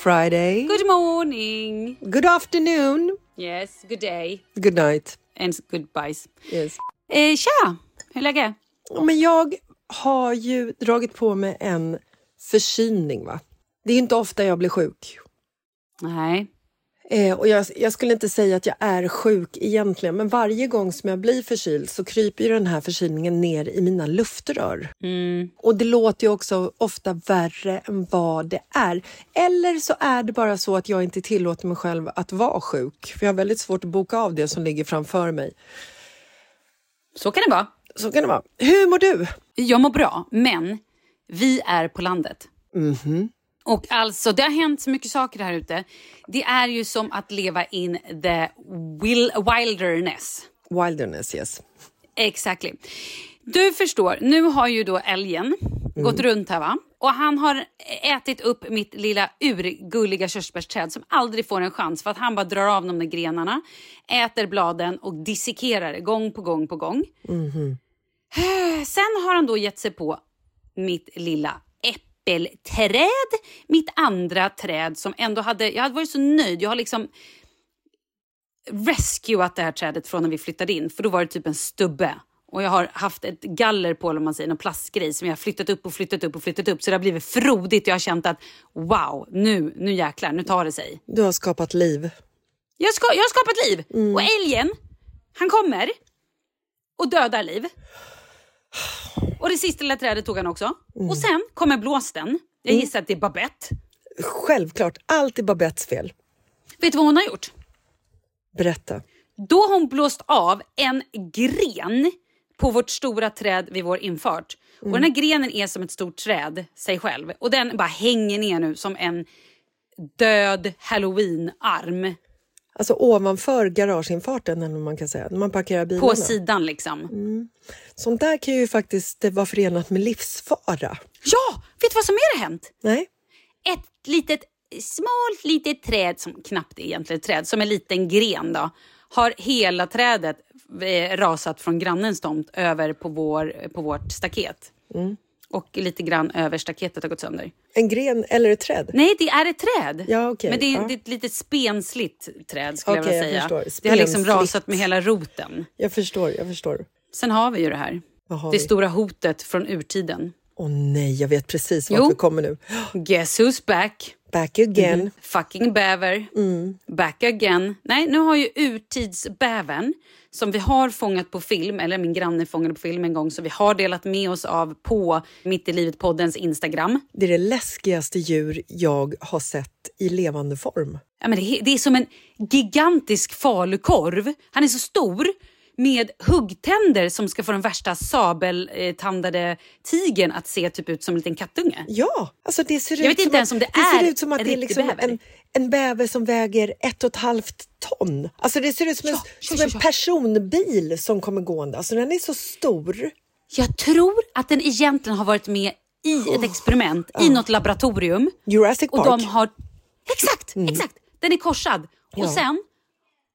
Friday! Good morning. Good afternoon! Yes, good day. Good night! And goodbyes. Yes. Eh, tja! Hur är läget? Men jag har ju dragit på mig en förkylning. Va? Det är inte ofta jag blir sjuk. Nej. Eh, och jag, jag skulle inte säga att jag är sjuk egentligen men varje gång som jag blir förkyld så kryper den här förkylningen ner i mina luftrör. Mm. Och det låter ju också ofta värre än vad det är. Eller så är det bara så att jag inte tillåter mig själv att vara sjuk. För jag har väldigt svårt att boka av det som ligger framför mig. Så kan det vara. Så kan det vara. Hur mår du? Jag mår bra, men vi är på landet. Mhm. Och alltså, det har hänt så mycket saker här ute. Det är ju som att leva in the will wilderness. Wilderness, yes. Exactly. Du förstår, nu har ju då älgen gått runt här va? Och han har ätit upp mitt lilla urgulliga körsbärsträd som aldrig får en chans för att han bara drar av de där grenarna, äter bladen och dissekerar det gång på gång på gång. Sen har han då gett sig på mitt lilla äppelträd. Mitt andra träd som ändå hade, jag hade varit så nöjd. Jag har liksom rescuat det här trädet från när vi flyttade in. För då var det typ en stubbe. Och jag har haft ett galler på, eller man säger, en plastgrej som jag har flyttat upp och flyttat upp och flyttat upp. Så det har blivit frodigt jag har känt att wow, nu, nu jäklar, nu tar det sig. Du har skapat liv. Jag, ska, jag har skapat liv. Och älgen, han kommer och dödar liv. Och det sista lilla trädet tog han också. Och sen kommer blåsten. Jag gissar att det är Babette. Självklart, allt är Babettes fel. Vet du vad hon har gjort? Berätta. Då har hon blåst av en gren på vårt stora träd vid vår infart. Och den här grenen är som ett stort träd, sig själv. Och den bara hänger ner nu som en död halloween-arm Alltså ovanför garageinfarten, eller man kan säga, när man parkerar bilarna. på sidan liksom. Sånt där kan ju faktiskt vara förenat med livsfara. Ja! Vet du vad som mer har hänt? Nej? Ett litet, smalt litet träd, som knappt är egentligen träd, som en liten gren då, har hela trädet eh, rasat från grannens tomt över på, vår, på vårt staket. Och lite grann över staketet har gått sönder. En gren eller ett träd? Nej, det är ett träd. Ja, okej, Men det är, ja. det är ett litet spensligt träd skulle Okej, jag jag vilja säga. förstår. Det har liksom rasat med hela roten. Jag förstår, jag förstår. Sen har vi ju det här. Det vi? stora hotet från urtiden. Åh nej, jag vet precis vart vi kommer nu. Guess who's back? Back again. Fucking bäver. Mm. Back again. Nej, nu har ju urtidsbävern som vi har fångat på film, eller min granne fångade på film en gång, så vi har delat med oss av på Mitt i livet-poddens Instagram. Det är det läskigaste djur jag har sett i levande form. Ja, men det, är- det är som en gigantisk falukorv. Han är så stor med huggtänder som ska få den värsta sabeltandade tigern att se typ ut som en liten kattunge. Ja, alltså det ser Jag ut vet som inte att, ens om det det är ser ut som att en det är liksom bäver. en, en bäver som väger ett och ett halvt ton. Alltså det ser ut som en, Ja, ja, som en ja. personbil som kommer gående. Alltså den är så stor. Jag tror att den egentligen har varit med i ett experiment i något laboratorium. Jurassic Och Park. de har... Exakt, exakt. Den är korsad. Och sen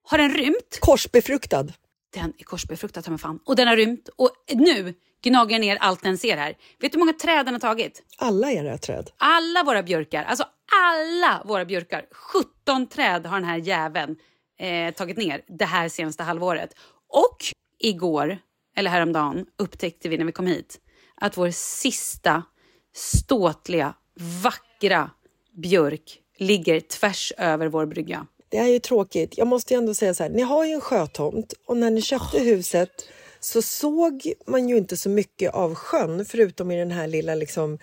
har den rymt. Korsbefruktad. Den är korsbefruktad, ta mig fan. Och den har rymt. Och nu gnager den ner allt den ser här. Vet du hur många träd den har tagit? Alla era träd. Alla våra björkar, alltså alla våra björkar. 17 träd har den här jäveln eh, tagit ner det här senaste halvåret. Och igår, eller häromdagen, upptäckte vi när vi kom hit att vår sista ståtliga, vackra björk ligger tvärs över vår brygga. Det är ju tråkigt. Jag måste ju ändå säga så här, ni har ju en sjötomt och när ni köpte huset så såg man ju inte så mycket av sjön förutom i den här lilla liksom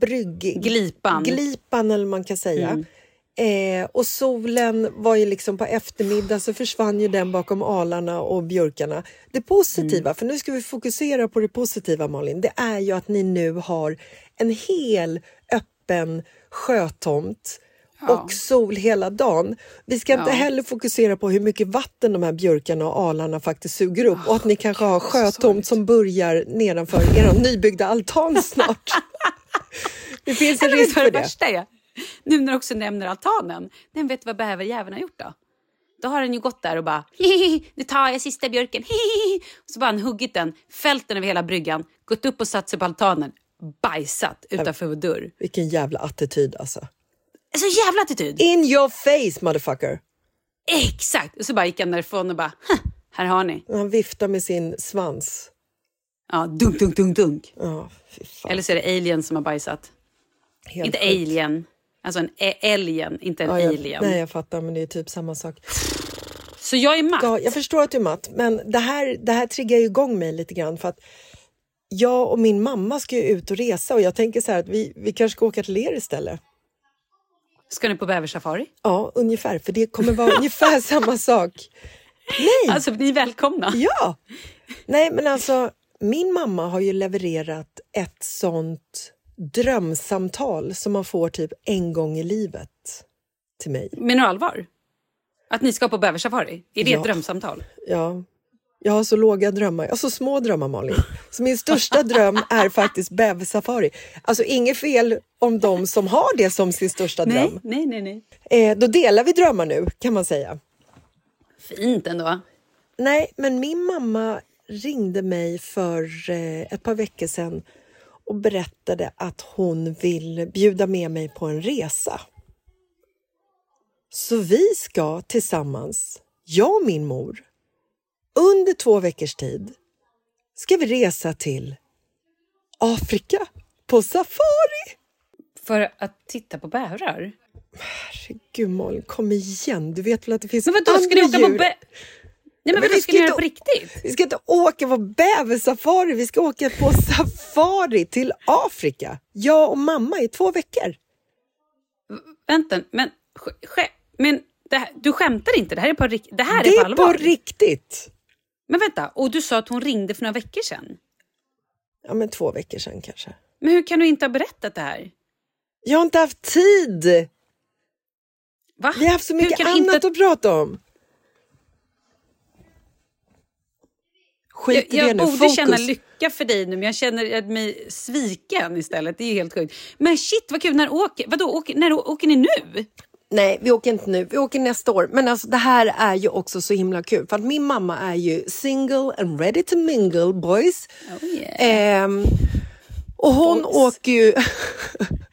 brygg... Glipan. Glipan eller man kan säga. Eh, och solen var ju liksom på eftermiddag så försvann ju den bakom alarna och björkarna. Det positiva, för nu ska vi fokusera på det positiva Malin, det är ju att ni nu har en hel öppen sjötomt och sol hela dagen. Vi ska inte Ja. heller fokusera på hur mycket vatten de här björkarna och alarna faktiskt suger upp och att ni kanske har sjötomt som börjar nedanför er nybyggda altan snart. det finns en Eller risk för det det. värsta är? Nu när du också nämner altanen. Den vet vad bäverjäveln har gjort då? Då har den ju gått där och bara hihihi, nu tar jag sista björken, hihihi. Och så bara han huggit den, fällt den över hela bryggan, gått upp och satt sig på altanen, bajsat utanför vår dörr. Vilken jävla attityd alltså. Så jävla attityd! In your face motherfucker! Exakt! Och så bara gick han därifrån och bara, "Huh, här har ni. Han viftar med sin svans. Ja, dunk, dunk, dunk, dunk. Fan. Eller så är det alien som har bajsat. Helt inte sjukt. alien, alltså en ä- alien, inte en Ja, jag, alien. Nej, jag fattar, men det är typ samma sak. Så jag är matt. Ja, jag förstår att du är matt, men det här, det här triggar ju igång mig lite grann för att jag och min mamma ska ju ut och resa och jag tänker så här att vi, vi kanske ska åka till er istället. Ska ni på bäversafari? Ja, ungefär, för det kommer vara ungefär samma sak. Nej! Alltså, ni är välkomna. Ja! Nej, men alltså, min mamma har ju levererat ett sånt drömsamtal som man får typ en gång i livet till mig. Menar du allvar? Att ni ska på bäversafari? Är det Ja. ett drömsamtal? Ja, jag har så låga drömmar. Jag har så små drömmar, Malin. Så min största dröm är faktiskt bäversafari. Alltså inget fel om de som har det som sin största dröm. nej, nej, nej. Eh, då delar vi drömmar nu, kan man säga. Fint ändå. Nej, men min mamma ringde mig för eh, ett par veckor sedan och berättade att hon vill bjuda med mig på en resa. Så vi ska tillsammans, jag och min mor, under två veckors tid ska vi resa till Afrika på safari. För att titta på bävrar? Herregud Malin, kom igen. Du vet väl att det finns Men vadå, ska ni åka djur? på bä... Nej men, Men vi ska ska ni göra inte det på riktigt? Vi ska inte åka på bäversafari, vi ska åka på safari till Afrika. Jag och mamma i två veckor. Vänta, men, men det här, du skämtar inte? Det här är på, det här det är på är allvar? på riktigt. men vänta, och du sa att hon ringde för några veckor sedan. Ja, men två veckor sedan kanske. Men hur kan du inte ha berättat det här? Jag har inte haft tid. Va? Vi har haft så mycket annat inte... att prata om. Skit Jag, jag borde Fokus. känna lycka för dig nu, men jag känner mig sviken istället. Det är helt sjukt. Men shit vad kul, när åker, vadå, åker, när åker ni nu? Nej, vi åker inte nu. Vi åker nästa år. Men alltså, det här är ju också så himla kul. För att min mamma är ju single and ready to mingle, boys. Oh, yeah. Ehm, och hon Boys. åker ju...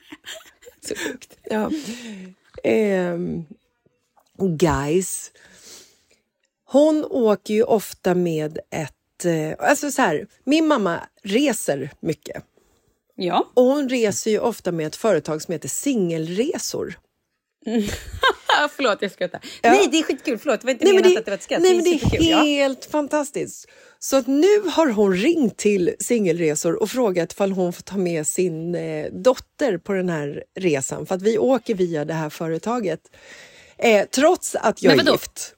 Så sjukt. ja. Ehm, guys. Hon åker ju ofta med ett... Eh, alltså så här, min mamma reser mycket. Ja. Och hon reser ju ofta med ett företag som heter Singelresor. Förlåt, jag skrattar. Ja. Nej, det är skitkul. Förlåt, det var inte Nej, men menat det, att det var ett skratt. nej, men det är superkul. Ja. helt fantastiskt. Så att nu har hon ringt till Singelresor och frågat ifall hon får ta med sin eh, dotter på den här resan. För att vi åker via det här företaget. Eh, trots att jag är gift.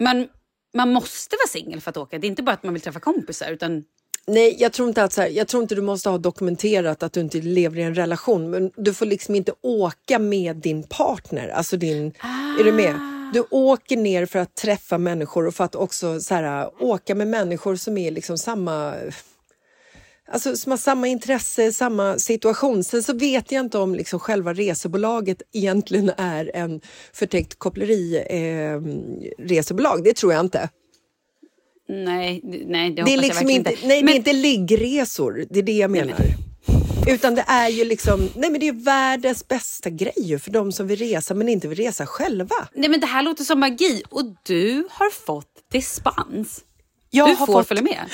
Man, man måste vara singel för att åka. Det är inte bara att man vill träffa kompisar. Utan... Nej, jag tror, inte att så här, jag tror inte du måste ha dokumenterat att du inte lever i en relation. Men du får liksom inte åka med din partner. Alltså din, Är du med? Du åker ner för att träffa människor och för att också så här, åka med människor som är liksom samma... Alltså som har samma intresse, samma situation. Sen så vet jag inte om liksom själva resebolaget egentligen är en förtäckt koppleri eh, resebolag. Det tror jag inte. Nej, det- nej, det, Det är liksom inte, inte. nej, det Men- är inte liggresor, det är det jag menar. Utan det är ju liksom, nej men det är världens bästa grej ju för de som vill resa men inte vill resa själva. Nej, men det här låter som magi. Och du har fått dispens. Jag Du har får fått- följa med.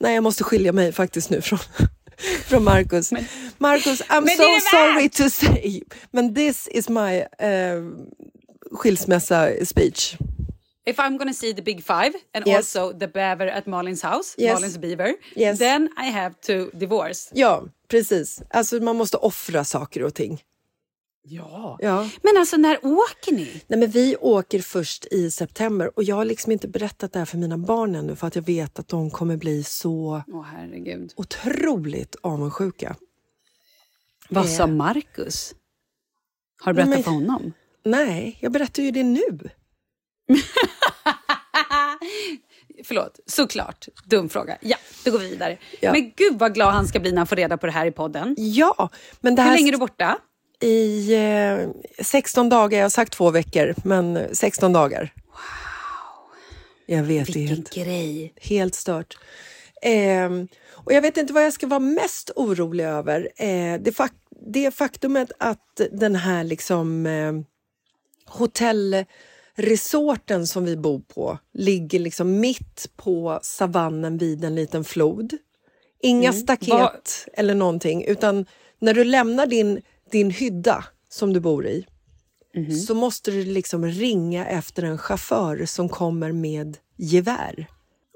Nej, jag måste skilja mig faktiskt nu från, från Marcus. Marcus, I'm Men so sorry to say, men this is my uh, skilsmässa speech. If I'm gonna see the big five and Yes. also the beaver at Malins house, Yes. Malins beaver, Yes. then I have to divorce. Ja, precis. Alltså man måste offra saker och ting. Ja. Ja. Men alltså när åker ni? Nej, men vi åker först i september och jag har liksom inte berättat det här för mina barn ännu för att jag vet att de kommer bli så Åh herregud. otroligt avundsjuka. Vad Eh. sa Marcus? Har du berättat men- för honom? Nej, jag berättar ju det nu. Förlåt, såklart. Dum fråga. Ja, då går vi vidare. Ja. Men gud vad glad han ska bli när han får reda på det här i podden. Ja, men det här... Hur länge är du borta? I eh, 16 dagar, jag har sagt två veckor, men 16 dagar. Wow! Jag vet, det Vilken helt, grej. helt stört. Ehm, och jag vet inte vad jag ska vara mest orolig över. Eh, det, fak det faktumet att den här liksom eh, hotellresorten som vi bor på ligger liksom mitt på savannen vid en liten flod. Inga staket Vad- eller någonting, utan när du lämnar din, din hydda som du bor i så måste du liksom ringa efter en chaufför som kommer med gevär.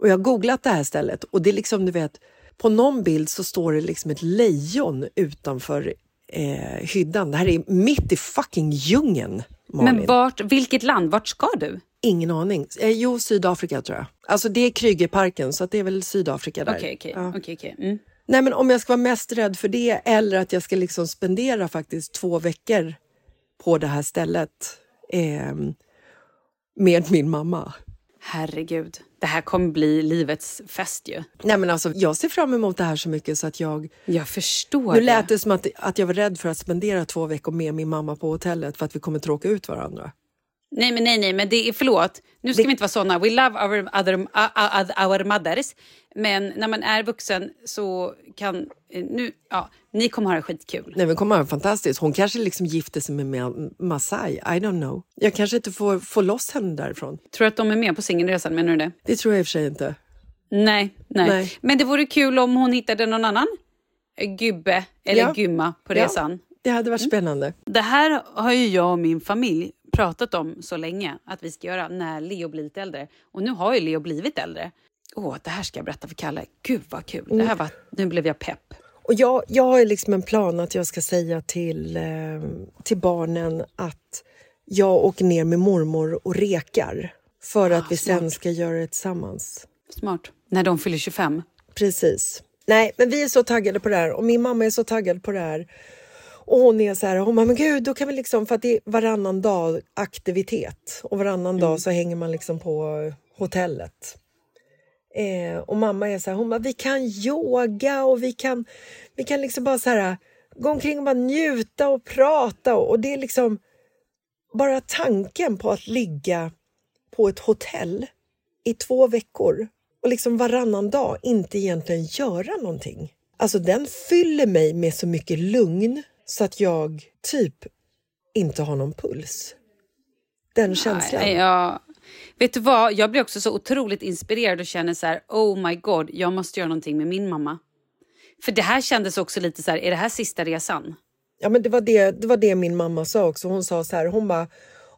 Och jag har googlat det här stället och det är liksom, du vet, på någon bild så står det liksom ett lejon utanför eh, hyddan. Det här är mitt i fucking djungeln, Malin. Men vart, vilket land? Vart ska du? Ingen aning. Eh, jo, Sydafrika tror jag. Alltså det är Krügerparken, så att det är väl Sydafrika där. Okej, okej. Ja. okej, okej. Mm. Nej, men om jag ska vara mest rädd för det eller att jag ska liksom spendera faktiskt två veckor på det här stället eh, med min mamma. Herregud, det här kommer bli livets fest ju. Nej, men alltså, jag ser fram emot det här så mycket så att jag... Jag förstår Nu lät det som att, att jag var rädd för att spendera två veckor med min mamma på hotellet för att vi kommer tråka ut varandra. Nej, men nej, nej, men det är förlåt. Nu ska Det- vi inte vara såna. We love our, other, uh, uh, our mothers. Men när man är vuxen så kan... eh, Nu, ja, ni kommer ha det skitkul. Nej, men kommer ha fantastiskt. Hon kanske liksom gifter sig med Ma- Masai. I don't know. Jag kanske inte får få loss henne därifrån. Tror du att de är med på singelresan? Menar du det? Det tror jag i och för sig inte. Nej, nej, Nej. Men det vore kul om hon hittade någon annan eh, gubbe eller Ja. gumma på Ja. resan. Det hade varit spännande. Det här har ju jag och min familj pratat om så länge att vi ska göra när Leo blir lite äldre. Och nu har ju Leo blivit äldre. Åh, det här ska jag berätta för Kalle. Gud vad kul. Det här var, nu blev jag pepp. Och jag, jag har liksom en plan att jag ska säga till, eh, till barnen att jag åker ner med mormor och rekar för att vi sen ska göra det tillsammans. Smart. När de fyller 25. Precis. Nej, men vi är så taggade på det här och min mamma är så taggad på det här. Och hon är så här, hon bara, men gud, då kan vi liksom, för att det är varannan dag aktivitet och varannan dag så hänger man liksom på hotellet. Eh, och mamma är så här, hon bara, vi kan yoga och vi kan, vi kan liksom bara så här gå omkring och bara njuta och prata och, och det är liksom bara tanken på att ligga på ett hotell i två veckor och liksom varannan dag inte egentligen göra någonting. Alltså den fyller mig med så mycket lugn så att jag typ inte har någon puls. Den känslan. Nej, jag, vet du vad? Jag blir också så otroligt inspirerad och känner så här, oh my god, jag måste göra någonting med min mamma. För det här kändes också lite så här, är det här sista resan? Ja, men det var det, det var det min mamma sa också. Hon sa så här, hon bara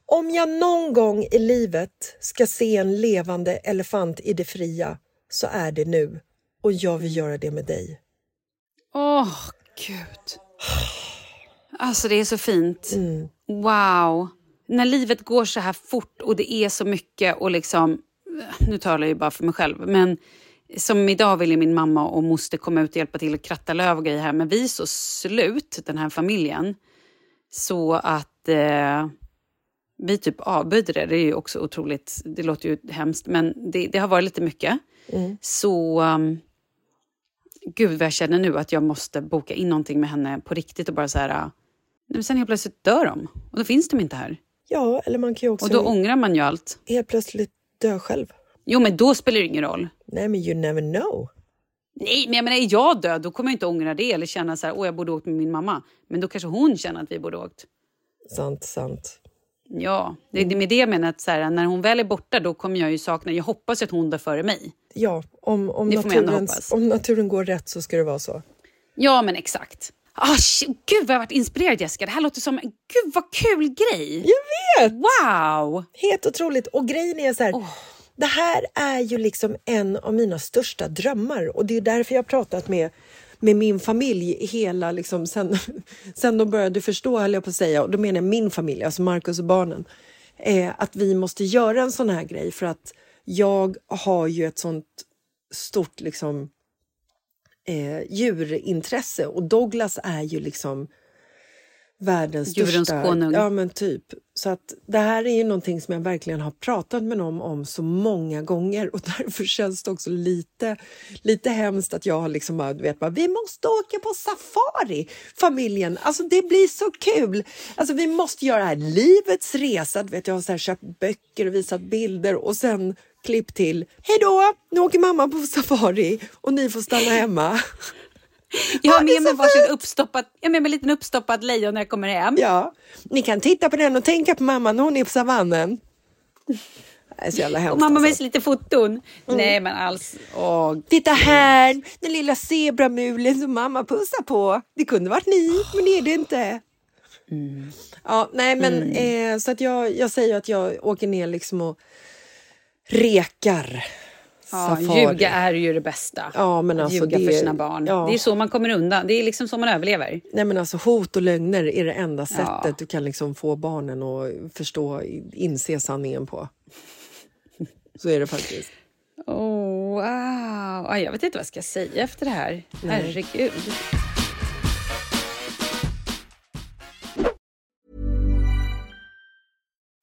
om jag någon gång i livet ska se en levande elefant i det fria så är det nu. Och jag vill göra det med dig. Åh, gud. Alltså det är så fint. Mm. Wow. När livet går så här fort och det är så mycket och liksom... Nu talar jag ju bara för mig själv, men som idag ville min mamma och moster komma ut och hjälpa till att kratta löv och grejer här, men vi är så slut, den här familjen, så att eh, vi typ avböjde det. Det är ju också otroligt, det låter ju hemskt, men det, det har varit lite mycket. Så... Um, gud vad jag känner nu att jag måste boka in någonting med henne på riktigt och bara så här... Men sen helt plötsligt dör de och då finns de inte här. Ja, eller man kan ju också Och då ångrar man ju allt. helt plötsligt dö själv. Jo, men då spelar det ingen roll. Nej, men you never know. Nej, men jag menar, är jag död då kommer jag inte ångra det eller känna så här, åh jag borde åkt med min mamma. Men då kanske hon känner att vi borde åkt. Sant, sant. Ja, det är med det jag menar att så här, när hon väl är borta då kommer jag ju sakna, jag hoppas att hon dör före mig. Ja, om, om, naturens, om naturen går rätt så ska det vara så. Ja, men exakt. Shit, gud vad jag har varit inspirerad Jessica. Det här låter som en gud vad kul grej. Jag vet! Wow! Helt otroligt. Och grejen är så här, det här är ju liksom en av mina största drömmar och det är därför jag har pratat med, med min familj hela, liksom, sen, sen de började förstå, höll jag på att säga, och då menar jag min familj, alltså Markus och barnen, eh, att vi måste göra en sån här grej för att jag har ju ett sånt stort liksom eh, djurintresse. Och Douglas är ju liksom världens Djurens största... konung. Ja, men typ. Så att det här är ju någonting som jag verkligen har pratat med dem om så många gånger och därför känns det också lite, lite hemskt att jag har liksom bara, du vet, bara, vi måste åka på safari, familjen. Alltså det blir så kul. Alltså vi måste göra det här, livets resa. Du vet, jag har så här köpt böcker och visat bilder och sen klipp till, hej då, nu åker mamma på safari och ni får stanna hemma. Jag har med mig varsin uppstoppad, jag med mig en liten uppstoppad lejon när jag kommer hem. Ja, ni kan titta på den och tänka på mamma när hon är på savannen. Det är så jävla hemskt. Och mamma med alltså. sig lite foton. Nej men alls. Åh, Titta här, den lilla zebramulen som mamma pussar på. Det kunde varit ni, men det är det inte. Ja, nej, men eh, så att jag, jag säger att jag åker ner liksom och rekar. Ja, ljuga är ju det bästa. Ja, men Att alltså ljuga det- för sina barn. ja. Det är så man kommer undan. Det är liksom så man överlever. Nej, men alltså hot och lögner är det enda sättet Ja. du kan liksom få barnen att förstå, inse sanningen på. Så är det faktiskt. Oh, wow. Jag vet inte vad jag ska säga efter det här. Herregud.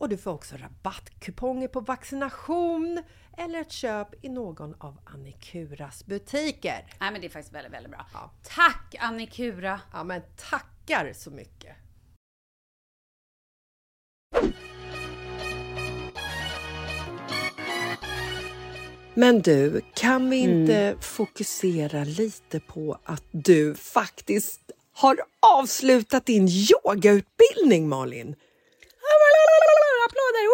och du får också rabattkuponger på vaccination eller ett köp i någon av Annikuras butiker. Nej men det är faktiskt väldigt, väldigt bra. Ja. Tack Annikura! Ja, men tackar så mycket! Men du, kan vi inte fokusera lite på att du faktiskt har avslutat din yogautbildning, Malin? Applåder!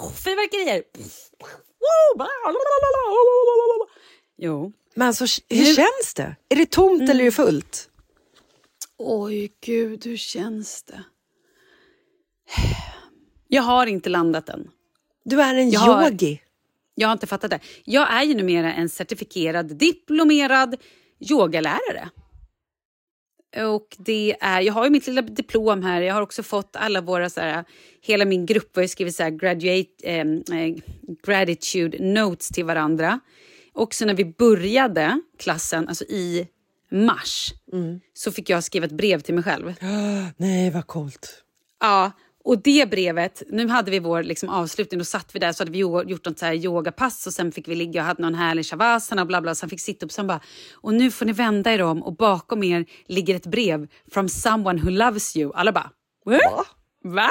Woho! Fyrverkerier! Jo. Men alltså, hur känns det? Är det tomt eller är det fullt? Oj, gud, hur känns det? Jag har inte landat än. Du är en Jag har- yogi. Jag har inte fattat det. Jag är ju numera en certifierad diplomerad yogalärare. Och det är, jag har ju mitt lilla diplom här. Jag har också fått alla våra, så här, hela min grupp har ju skrivit så här, graduate, ehm, eh, gratitude notes till varandra. Också när vi började klassen, alltså i mars, så fick jag skriva ett brev till mig själv. Nej, vad coolt. Ja, Och det brevet, nu hade vi vår liksom avslutning, då satt vi där så hade vi gjort något så här yogapass och sen fick vi ligga och hade någon härlig shavasana och bla bla. Sen fick sitta upp och sen bara, och nu får ni vända er om och bakom er ligger ett brev from someone who loves you. Alla bara, Va? Va?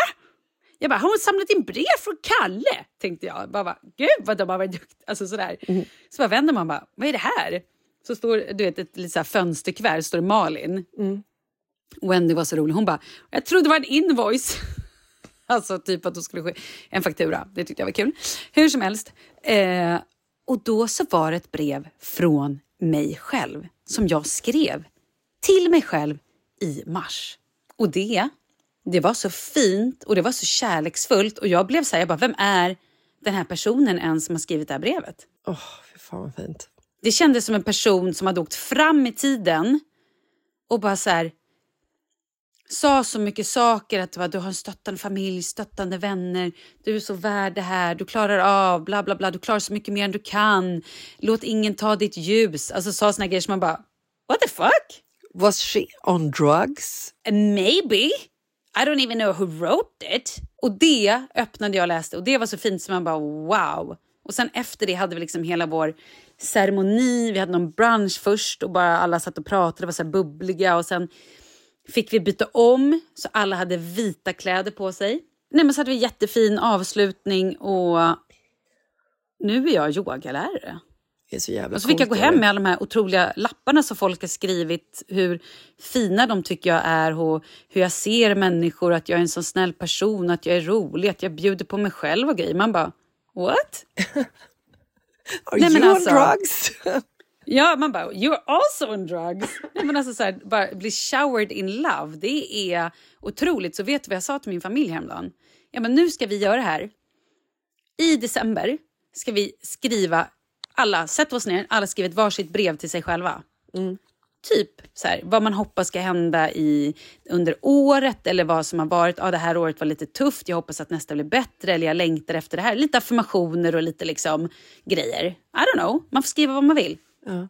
Jag bara, har hon samlat in brev från Kalle? Tänkte jag. Bara, bara Gud vad de har varit duktiga. Alltså sådär. Mm. Så bara vänder man bara, vad är det här? Så står du vet, ett litet fönsterkuvert, står Malin. Mm. Wendy var så rolig. Hon bara, jag trodde det var en invoice. Alltså typ att hon skulle ske en faktura. Det tyckte jag var kul. Hur som helst. Eh, och då så var det ett brev från mig själv som jag skrev till mig själv i mars. Och det det var så fint och det var så kärleksfullt och jag blev så här, jag bara, vem är den här personen ens som har skrivit det här brevet? Åh, oh, fy fan vad fint. Det kändes som en person som hade åkt fram i tiden och bara så här, sa så mycket saker. Att du har en stöttande familj, stöttande vänner, du är så värd det här, du klarar av, bla bla bla, du klarar så mycket mer än du kan. Låt ingen ta ditt ljus. Alltså sa såna grejer som man bara, what the fuck? Was she on drugs? Maybe. I don't even know who wrote it. Och det öppnade jag och läste och det var så fint som man bara wow. Och sen efter det hade vi liksom hela vår ceremoni. Vi hade någon brunch först och bara alla satt och pratade, var så bubbliga och sen fick vi byta om så alla hade vita kläder på sig. Nej, men så hade vi jättefin avslutning och nu är jag yogalärare är så jävla Och så fick jag gå hem med alla de här otroliga lapparna som folk har skrivit. Hur fina de tycker jag är och hur jag ser människor. Att jag är en så snäll person, att jag är rolig, att jag bjuder på mig själv och grejer. Man bara, what? Are Nej, you alltså, on drugs? ja, man bara, you're also on drugs. Nej, men alltså så här, bara bli showered in love, det är otroligt. Så vet du vad jag sa till min familj häromdagen? Ja, men nu ska vi göra det här. I december ska vi skriva alla sätter oss ner, alla skriver ett varsitt brev till sig själva. Mm. Typ så här, vad man hoppas ska hända i, under året eller vad som har varit. Ja, det här året var lite tufft, jag hoppas att nästa blir bättre eller jag längtar efter det här. Lite affirmationer och lite liksom grejer. I don't know, man får skriva vad man vill. Mm.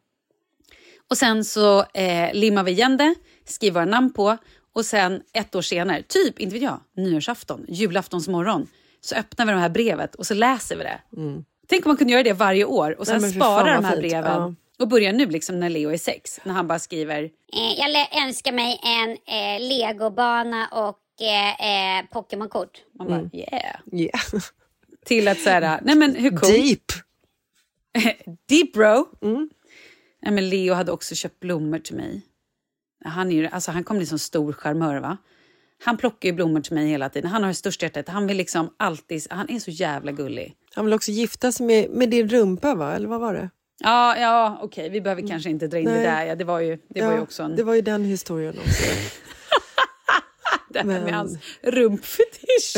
Och sen så eh, limmar vi igen det, skriver våra namn på och sen ett år senare, typ, inte vet jag, nyårsafton, julaftonsmorgon, så öppnar vi det här brevet och så läser vi det. Mm. Tänk om man kunde göra det varje år och sen Nej, spara de här breven. Ja. Och börja nu liksom när Leo är sex, när han bara skriver... Eh, jag önskar mig en eh, legobana och eh, eh, Pokémon-kort. Man bara, mm. yeah. yeah. Till att såhär, nej men hur coolt? Deep! Deep bro! Mm. Nej, men Leo hade också köpt blommor till mig. Han, är ju, alltså, han kommer bli som stor charmör va? Han plockar ju blommor till mig hela tiden. Han har det största hjärtat. Han vill liksom alltid... Han är så jävla gullig. Han vill också gifta sig med, med din rumpa, va? Eller vad var det? Ja, ja okej. Okay. Vi behöver kanske inte dra in Nej. det där. Ja, det var ju, det ja, var ju också en... Det var ju den historien också. det här men... med hans rumpfetisch.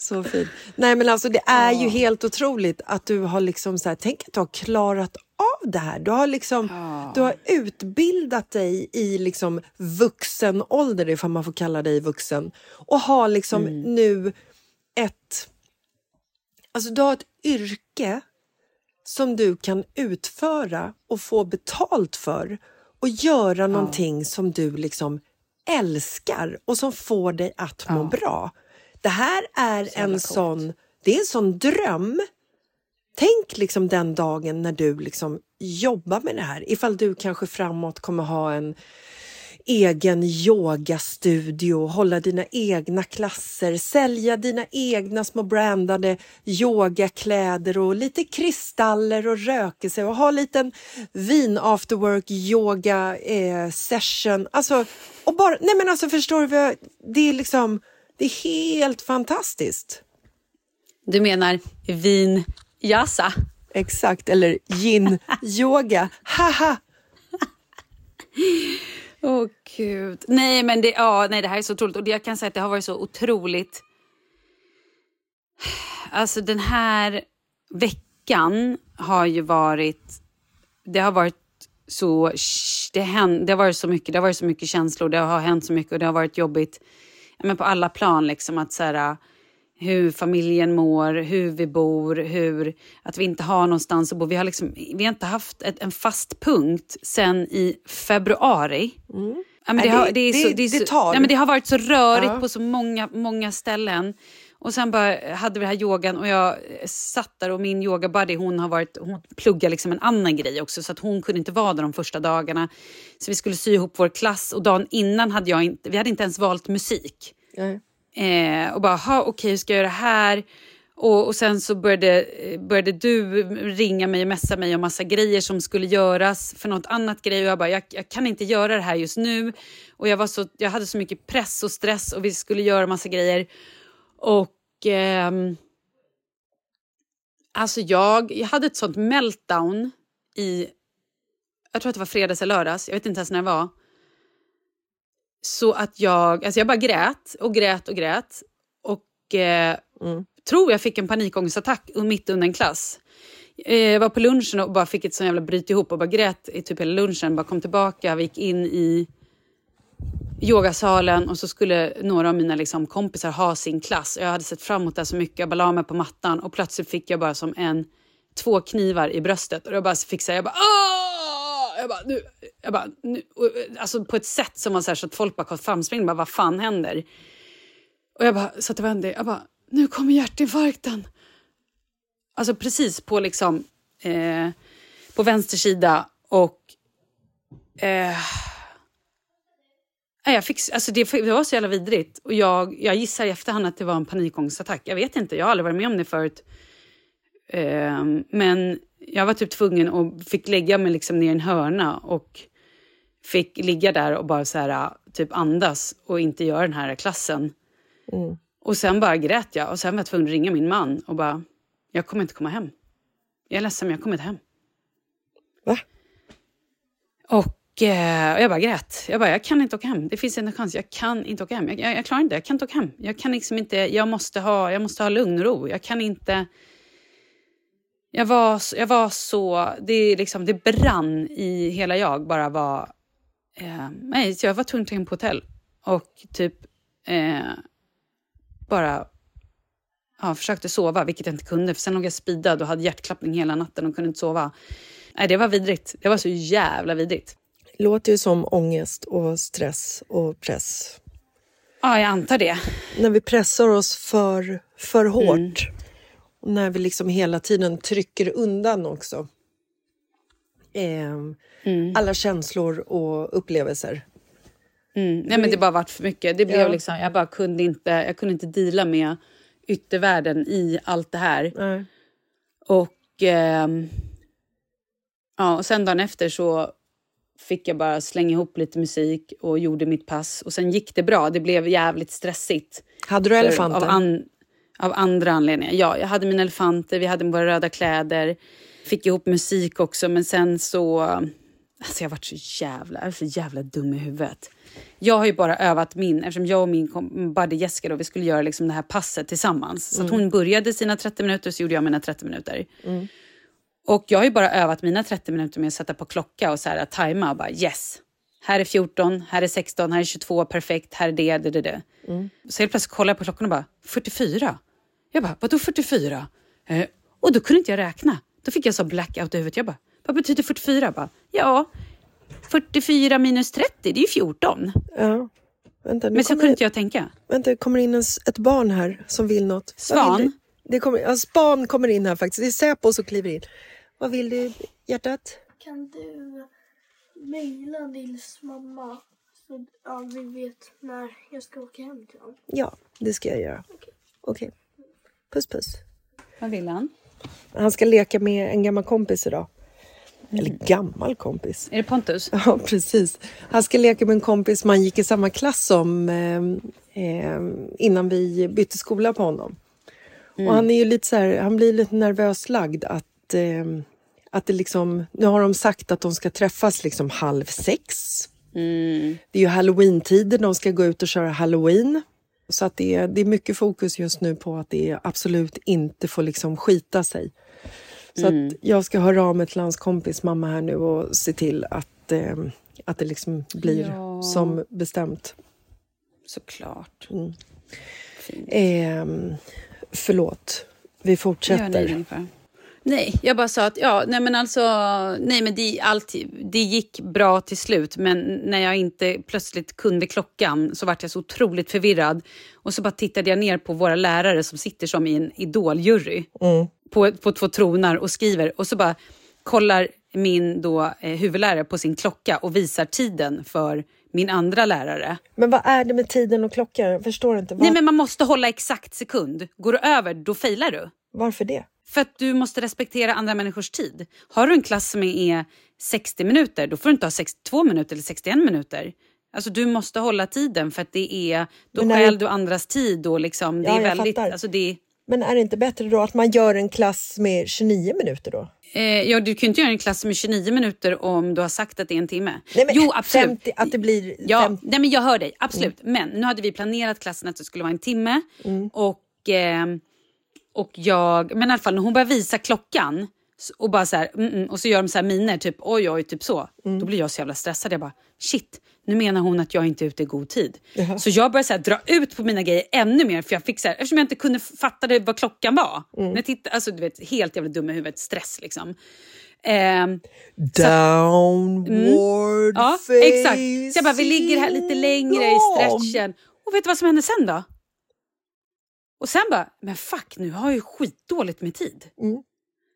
Ja. så fint. Nej, men alltså det är ju helt otroligt att du har liksom så här, tänk att du har klarat av det här. Du har liksom, oh. du har utbildat dig i liksom vuxen ålder, ifall man får kalla dig vuxen, och har liksom mm. nu ett... Alltså du har ett yrke som du kan utföra och få betalt för och göra ja. någonting som du liksom älskar och som får dig att må ja. bra. Det här är så en sån, det är en sån dröm. Tänk liksom den dagen när du liksom jobbar med det här. Ifall du kanske framåt kommer ha en egen yogastudio, hålla dina egna klasser, sälja dina egna små brandade yogakläder och lite kristaller och rökelse och ha en liten vin after work yoga eh, session. Alltså, och bara, nej men alltså förstår du, det är liksom, det är helt fantastiskt. Du menar vin jasa? Exakt, eller yin-yoga. Haha! Åh oh, gud. Nej, men det, ja, nej, det här är så otroligt. Och jag kan säga att det har varit så otroligt... Alltså den här veckan har ju varit... Det har varit så... Det, hänt, det har varit så mycket. Det har varit så mycket känslor. Det har hänt så mycket och det har varit jobbigt men på alla plan. Liksom, att så här, hur familjen mår, hur vi bor, hur, att vi inte har någonstans att bo. Vi har, liksom, vi har inte haft ett, en fast punkt sen i februari. Mm. Ja, men det, har, det- det, är så, det- det, är det så, tar. ja, men det har varit så rörigt Ja. på så många, många ställen. Och sen bara hade vi den här yogan och jag satt där och min yogabuddy hon har varit, hon pluggar liksom en annan grej också så att hon kunde inte vara där de första dagarna. Så vi skulle sy ihop vår klass och dagen innan hade jag inte, vi hade inte ens valt musik. Eh, och bara, ha, okej, hur ska jag göra det här? Och, och sen så började, började du ringa mig och messa mig om massa grejer som skulle göras för något annat grej. Och jag bara, jag, jag kan inte göra det här just nu. Och jag, var så, jag hade så mycket press och stress och vi skulle göra massa grejer. Och ehm, alltså jag, jag hade ett sånt meltdown i, jag tror att det var fredags eller lördags, jag vet inte ens när det var. Så att jag, alltså jag bara grät och grät och grät. Och eh, tror jag fick en panikångestattack mitt under en klass. Eh, Jag var på lunchen och bara fick ett sån jävla bryt ihop och bara grät i typ hela lunchen. Bara kom tillbaka, vi gick in i yogasalen och så skulle några av mina liksom, kompisar ha sin klass. Jag hade sett fram emot det så mycket. Jag bara la mig på mattan och plötsligt fick jag bara som en två knivar i bröstet och jag bara fick säga jag bara jag bara, nu, jag bara, nu, och, alltså på ett sätt som var så, här, så att folk bara kom framspringande bara vad fan händer? Och jag bara satt och vände, jag bara nu kommer hjärtinfarkten. Alltså precis på liksom eh, på vänster sida och eh, jag fick, alltså det, det var så jävla vidrigt. Och jag, jag gissar i efterhand att det var en panikångestattack. Jag vet inte, jag har aldrig varit med om det förut. Ehm, men jag var typ tvungen och fick lägga mig liksom ner i en hörna och fick ligga där och bara så här, typ andas och inte göra den här klassen. Och sen bara grät jag och sen var jag tvungen att ringa min man och bara, jag kommer inte komma hem. Jag är ledsen men jag kommer inte hem. Va? Och Eh, och jag bara grät. Jag bara, jag kan inte åka hem. Det finns inte en chans. Jag kan inte åka hem. Jag, jag, jag klarar inte. Jag kan inte åka hem. Jag kan liksom inte. Jag måste ha, jag måste ha lugn och ro. Jag kan inte. Jag var, så- jag var så. Det, liksom, det brann i hela jag. Bara var. Eh, nej, jag var tvungen att ta in på hotell och typ eh, bara ja, försökte sova, vilket jag inte kunde. För sen låg jag speedad och hade hjärtklappning hela natten och kunde inte sova. Nej, det var vidrigt. Det var så jävla vidrigt. Låter ju som ångest och stress och press. Ja, jag antar det. När vi pressar oss för, för Mm. hårt. Och när vi liksom hela tiden trycker undan också. Ehm, Mm. Alla känslor och upplevelser. Mm. Nej, men det bara vart för mycket. Det blev Ja. liksom, jag bara kunde inte, jag kunde inte deala med yttervärlden i allt det här. Nej. Och, ehm, ja, och sen dagen efter så fick jag bara slänga ihop lite musik och gjorde mitt pass. Och sen gick det bra. Det blev jävligt stressigt. Hade du För- elefanter? Av, an, av andra anledningar. Ja, jag hade mina elefanter, vi hade våra röda kläder. Fick ihop musik också, men sen så... Alltså jag varit så jävla, jag så jävla dum i huvudet. Jag har ju bara övat min, eftersom jag och min buddy Jessica då, vi skulle göra liksom det här passet tillsammans. Så att hon började sina 30 minuter så gjorde jag mina 30 minuter. Och jag har ju bara övat mina 30 minuter med att sätta på klocka och så här, att tajma och bara yes. Här är 14, här är 16, här är 22, perfekt, här är det, det, det, det. Så helt plötsligt kollar jag på klockan och bara 44. Jag bara, vadå 44? Eh, och då kunde inte jag räkna. Då fick jag så blackout i huvudet. Jag bara, vad betyder 44? Jag bara, ja, 44 minus 30, det är ju 14. Ja. Vänta, Men så kunde inte jag tänka. vänta, det kommer in en, ett barn här som vill något. Svan? vill? Det kommer, ja, span kommer in här faktiskt. Det är Säpo som kliver in. Vad vill du, hjärtat? Kan du mejla Nils mamma så ja, vi vet när jag ska åka hem till honom? Ja, det ska jag göra. Okej. Puss puss. Vad vill han? Han ska leka med en gammal kompis idag. Eller gammal kompis. Är det Pontus? Ja, precis. Han ska leka med en kompis man gick i samma klass som eh, eh, innan vi bytte skola på honom. Och han är ju lite så här, han blir lite nervös lagd att, eh, att det liksom, nu har de sagt att de ska träffas liksom halv sex. Det är ju halloween-tider, de ska gå ut och köra halloween. Så att det är, det är mycket fokus just nu på att det absolut inte får liksom skita sig. Så att jag ska höra av mig till hans kompis mamma här nu och se till att, eh, att det liksom blir Ja. som bestämt. Såklart. Eh, förlåt, vi fortsätter. ungefär? Nej, jag bara sa att ja, nej men alltså, nej men det, allt, det gick bra till slut men när jag inte plötsligt kunde klockan så vart jag så otroligt förvirrad. Och så bara tittade jag ner på våra lärare som sitter som i en idoljury på, på två tronar och skriver och så bara kollar min då eh, huvudlärare på sin klocka och visar tiden för min andra lärare. Men vad är det med tiden och klockan? Jag förstår inte. Var... Nej men man måste hålla exakt sekund. Går du över då failar du. Varför det? För att du måste respektera andra människors tid. Har du en klass som är 60 minuter, då får du inte ha 62 minuter eller 61 minuter. Alltså du måste hålla tiden för att det är, då stjäl du andras tid och liksom, det Ja, är jag väldigt, alltså det Men är det inte bättre då att man gör en klass med 29 minuter då? Eh, ja, du kan ju inte göra en klass med 29 minuter om du har sagt att det är en timme. Nej, men jo, absolut. 50, att det blir Ja, 50. nej, men jag hör dig. Absolut. Men nu hade vi planerat klassen att det skulle vara en timme. Och, eh, och jag, men i alla fall när hon börjar visa klockan och bara så här, mm, mm, och så gör de så här miner, typ oj oj, typ så. Då blir jag så jävla stressad. Jag bara shit, nu menar hon att jag inte är ute i god tid. Så jag började så här, dra ut på mina grejer ännu mer för jag fick så här, eftersom jag inte kunde fatta det, vad klockan var. När jag tittade, alltså du vet, helt jävla dum i huvudet, stress liksom. Ehm, Downward Ja, exakt. Så jag bara, vi ligger här lite längre i stretchen. Och vet du vad som hände sen då? Och sen bara, men fuck nu har jag ju skitdåligt med tid.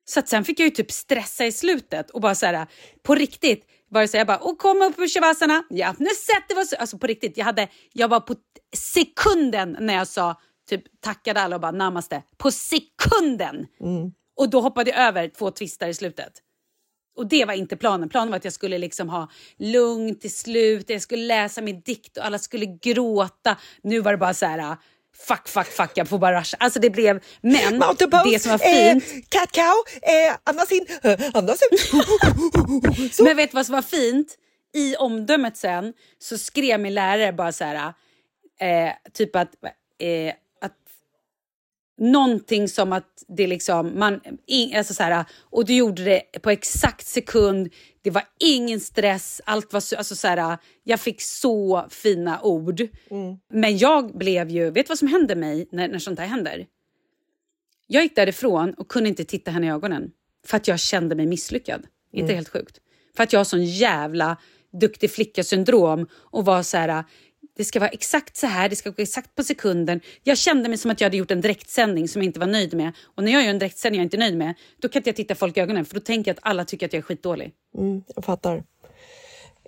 Så att sen fick jag ju typ stressa i slutet och bara så här, på riktigt, var det så här, jag bara, och kom upp ur shavasana. Ja, nu sätter vi oss. Alltså på riktigt, jag, hade, jag var på sekunden när jag sa, typ tackade alla och bara namaste. På sekunden! Och då hoppade jag över två twistar i slutet. Och det var inte planen. Planen var att jag skulle liksom ha lugnt till slut. Jag skulle läsa min dikt och alla skulle gråta. Nu var det bara så här... Fuck, fuck, fuck, jag får bara rusha. Alltså det blev... Men Mountainpose, det som var fint... Eh, cow, eh, andas in, eh, andas ut. Men vet du vad som var fint? I omdömet sen så skrev min lärare bara så här... Eh, typ att... Eh, att någonting som att det liksom... Man, in, alltså så här, och du gjorde det på exakt sekund. Det var ingen stress. Allt var så, alltså så här, jag fick så fina ord. Men jag blev ju... Vet du vad som hände mig när, när sånt här händer? Jag gick därifrån och kunde inte titta henne i ögonen. För att jag kände mig misslyckad. Inte helt sjukt. För att jag har sån jävla duktig flicka-syndrom och var så här... Det ska vara exakt så här, det ska gå exakt på sekunden. Jag kände mig som att jag hade gjort en direktsändning som jag inte var nöjd med. Och när jag gör en direktsändning jag inte är nöjd med, då kan inte jag titta folk i ögonen för då tänker jag att alla tycker att jag är skitdålig. Jag fattar.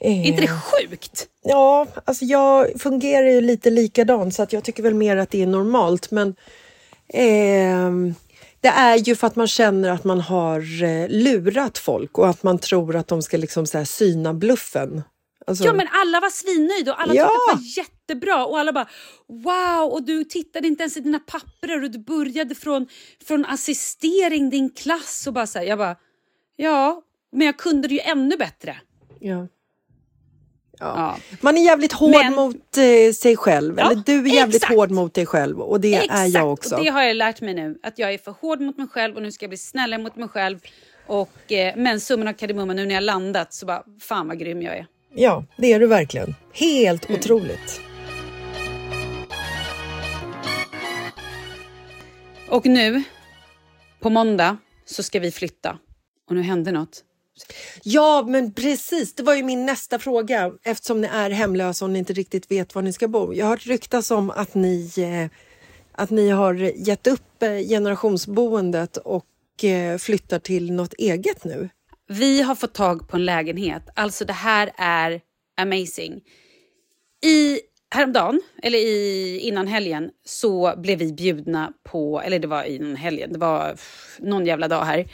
Är Eh, inte det sjukt? Ja, alltså jag fungerar ju lite likadant så att jag tycker väl mer att det är normalt. Men ehm, det är ju för att man känner att man har eh, lurat folk och att man tror att de ska liksom så syna bluffen. Alltså, Ja men alla var svinnöjda och alla Ja. tyckte att det var jättebra och alla bara wow och du tittade inte ens i dina papper och du började från, från assistering din klass och bara så här, jag bara ja men jag kunde det ju ännu bättre. ja. Ja. Man är jävligt hård Men- mot eh, sig själv. Ja, Eller du är jävligt exakt. hård mot dig själv och det är jag också. och det har jag lärt mig nu att jag är för hård mot mig själv och nu ska jag bli snällare mot mig själv. Och, eh, men summan av kardemumman nu när jag landat så bara fan vad grym jag är. Ja, det är du verkligen. Helt Mm. otroligt. Och nu på måndag så ska vi flytta och nu hände något. Ja, men precis. Det var ju min nästa fråga eftersom ni är hemlösa och ni inte riktigt vet var ni ska bo. Jag har hört ryktas om att ni, eh, att ni har gett upp eh, generationsboendet och eh, flyttar till något eget nu. Vi har fått tag på en lägenhet. Alltså det här är amazing. I häromdagen, eller i, innan helgen, så blev vi bjudna på, eller det var innan helgen, det var pff, någon jävla dag här,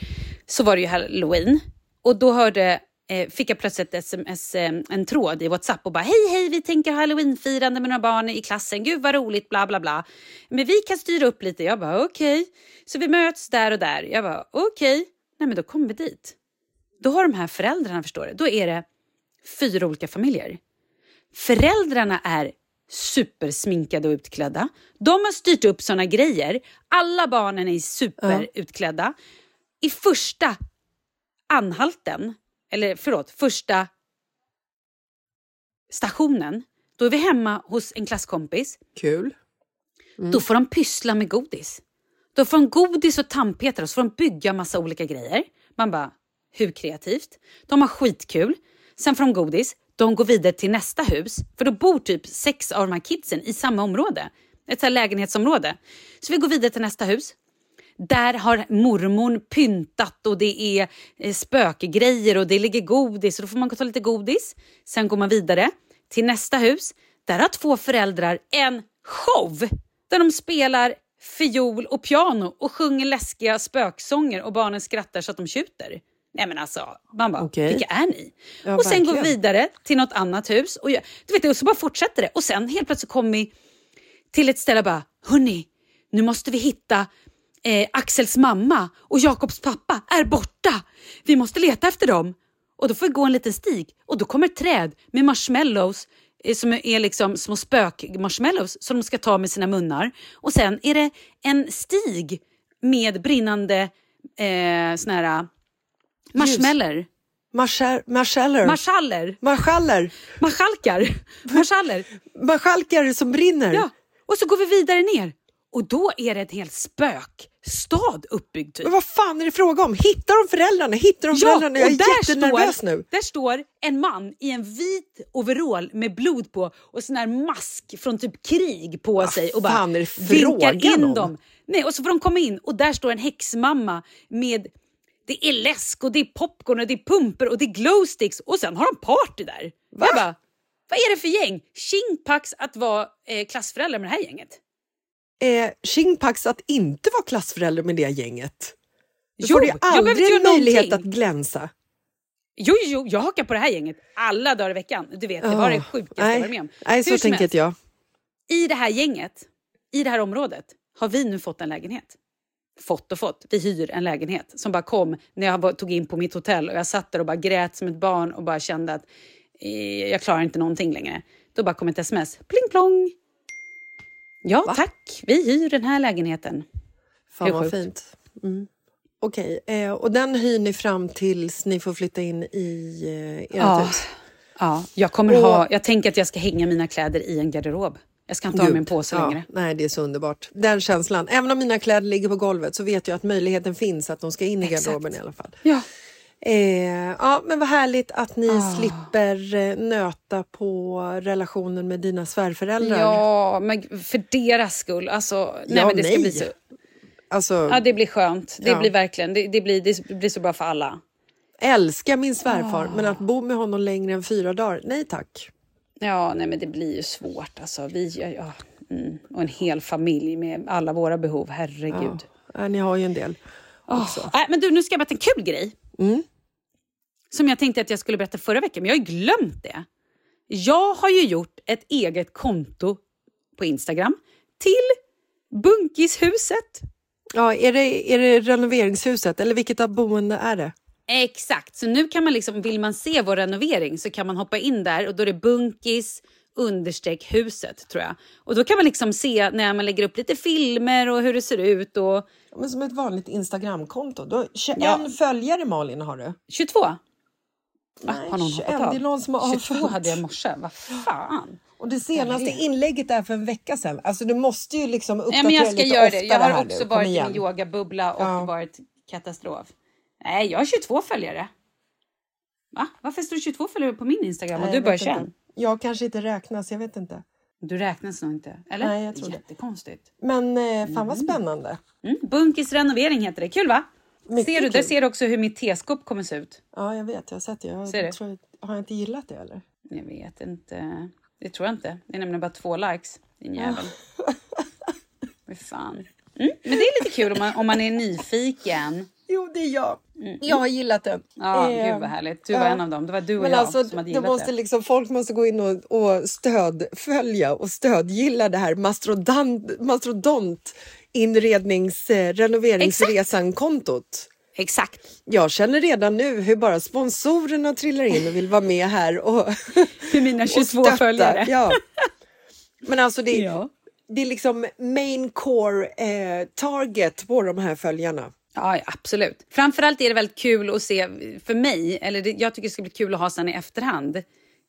så var det ju halloween. Och då hörde, eh, fick jag plötsligt ett sms, eh, en tråd i WhatsApp och bara hej hej vi tänker ha halloweenfirande med några barn i klassen, gud vad roligt bla bla bla. Men vi kan styra upp lite. Jag bara okej. Så vi möts där och där. Jag bara okej. Nej men då kommer vi dit. Då har de här föräldrarna, förstår du, då är det fyra olika familjer. Föräldrarna är supersminkade och utklädda. De har styrt upp såna grejer. Alla barnen är superutklädda. I första anhalten, eller förlåt, första stationen, då är vi hemma hos en klasskompis. Kul. Då får de pyssla med godis. Då får de godis och tandpetare och så får de bygga massa olika grejer. Man bara, hur kreativt? De har skitkul. Sen får de godis. De går vidare till nästa hus, för då bor typ sex av de här kidsen i samma område. Ett så här lägenhetsområde. Så vi går vidare till nästa hus. Där har mormon pyntat och det är eh, spökgrejer och det ligger godis. Och då får man ta lite godis. Sen går man vidare till nästa hus. Där har två föräldrar en show där de spelar fiol och piano och sjunger läskiga spöksånger och barnen skrattar så att de tjuter. Nej men alltså, man bara, Okej. vilka är ni? Ja, och sen går vi vidare till något annat hus och, jag, du vet, och så bara fortsätter det. Och sen helt plötsligt kommer vi till ett ställe och bara, hörni, nu måste vi hitta eh, Axels mamma och Jakobs pappa är borta. Vi måste leta efter dem. Och då får vi gå en liten stig och då kommer ett träd med marshmallows eh, som är liksom små spök-marshmallows som de ska ta med sina munnar. Och sen är det en stig med brinnande eh, såna här marshmallows. Marschall- Marschaller. Marschaller. Marschaller. Marskalkar. Marschaller. Marskalkar som brinner. Ja. Och så går vi vidare ner. Och då är det en hel spökstad uppbyggd. Typ. Men vad fan är det fråga om? Hittar de föräldrarna? Hittar de föräldrarna? Jag är jättenervös står, nu. där står en man i en vit overall med blod på och sån här mask från typ krig på sig och bara vinkar in om? dem. Nej, och så får de komma in och där står en häxmamma med det är läsk och det är popcorn och det är pumper och det är glowsticks och sen har de party där. Va? Jag bara, vad är det för gäng? Tjingpax att vara eh, klassföräldrar med det här gänget. Eh, Shingpax att inte vara klassförälder med det gänget. Då Jo, får du jag aldrig inte en möjlighet någonting. att glänsa. Jo, jo, jag hakar på det här gänget alla dagar i veckan. Du vet, det var det sjukaste jag nej, varit med om. Nej, så tänker inte jag. I det här gänget, i det här området, har vi nu fått en lägenhet. Fått och fått. Vi hyr en lägenhet som bara kom när jag tog in på mitt hotell och jag satt där och bara grät som ett barn och bara kände att eh, jag klarar inte någonting längre. Då bara kom ett sms. Pling plong! Ja, Va? tack. Vi hyr den här lägenheten. Fan vad fint. Mm. Okej, eh, och den hyr ni fram tills ni får flytta in i eh, ert Ja. hus? Ja, jag kommer Och- ha... Jag tänker att jag ska hänga mina kläder i en garderob. Jag ska inte ha i en Gud, påse ja, längre. Nej, det är så underbart. Den känslan. Även om mina kläder ligger på golvet så vet jag att möjligheten finns att de ska in i garderoben i alla fall. Ja. Eh, ja, men vad härligt att ni Ah. slipper eh, nöta på relationen med dina svärföräldrar. Ja, men för deras skull. Alltså, nej, Ja, men det ska nej. bli så... Alltså, Ja, det blir skönt. Det Ja. blir verkligen... Det, det, blir, det blir så bra för alla. älskar min svärfar, men Ah. att bo med honom längre än fyra dagar, nej tack. Ja, nej, men det blir ju svårt. Alltså, vi, ja, ja, mm. Och en hel familj med alla våra behov. Herregud. Ja, ni har ju en del. Åh, nej, men du, nu ska jag berätta en kul grej. Mm. Som jag tänkte att jag skulle berätta förra veckan, men jag har ju glömt det. Jag har ju gjort ett eget konto på Instagram till Bunkishuset. Ja, är det, är det renoveringshuset eller vilket av boende är det? Exakt, så nu kan man liksom, vill man se vår renovering så kan man hoppa in där och då är det bunkis understreck huset tror jag. Och då kan man liksom se när man lägger upp lite filmer och hur det ser ut och Ja, Men som ett vanligt Instagramkonto. Har 21 Ja. följare Malin har du. 22. Va? Nej, har någon 21, hoppat av? det är någon som har 22 avföljt. hade jag i morse, vad fan. Och det senaste inlägget är för en vecka sedan. Alltså du måste ju liksom uppdatera Nej, men jag ska lite göra det. Jag har också nu. Varit i min yogabubbla och Ja. varit katastrof. Nej, jag har 22 följare. Va? Varför står det 22 följare på min Instagram och Nej, du bara vet 21? inte. Jag kanske inte räknas, jag vet inte. Du räknas nog inte. Eller? Nej, jag tror det. Jättekonstigt. Men eh, fan vad spännande. Mm. Bunkis renovering heter det. Kul va? Mycket ser du? kul. Där ser du också hur mitt teskåp kommer se ut. Ja, jag vet. Jag har sett det. Jag Ser tror, har jag inte gillat det eller? Jag vet inte. Det tror jag inte. Det är nämligen bara två likes. Din jävel. Vad fan. Mm. Men det är lite kul om man, om man är nyfiken. Jo, det är jag. Jag har gillat. Mm. Ja, Eh, gud vad härligt. Du var ja. en av dem. Det var du och Men jag alltså, som hade gillat måste det. liksom, folk måste gå in och, och stödfölja och stödgilla det här mastrodont, mastrodont inrednings eh, renoveringsresan-kontot. Exakt. Jag känner redan nu hur bara sponsorerna trillar in och vill vara med här och, För mina och 22 stötta. följare. Ja. Men alltså det, Ja. det är liksom main core eh, target på de här följarna. Ja, ja, absolut. Framförallt är det väldigt kul att se, för mig, eller det, jag tycker det ska bli kul att ha sen i efterhand.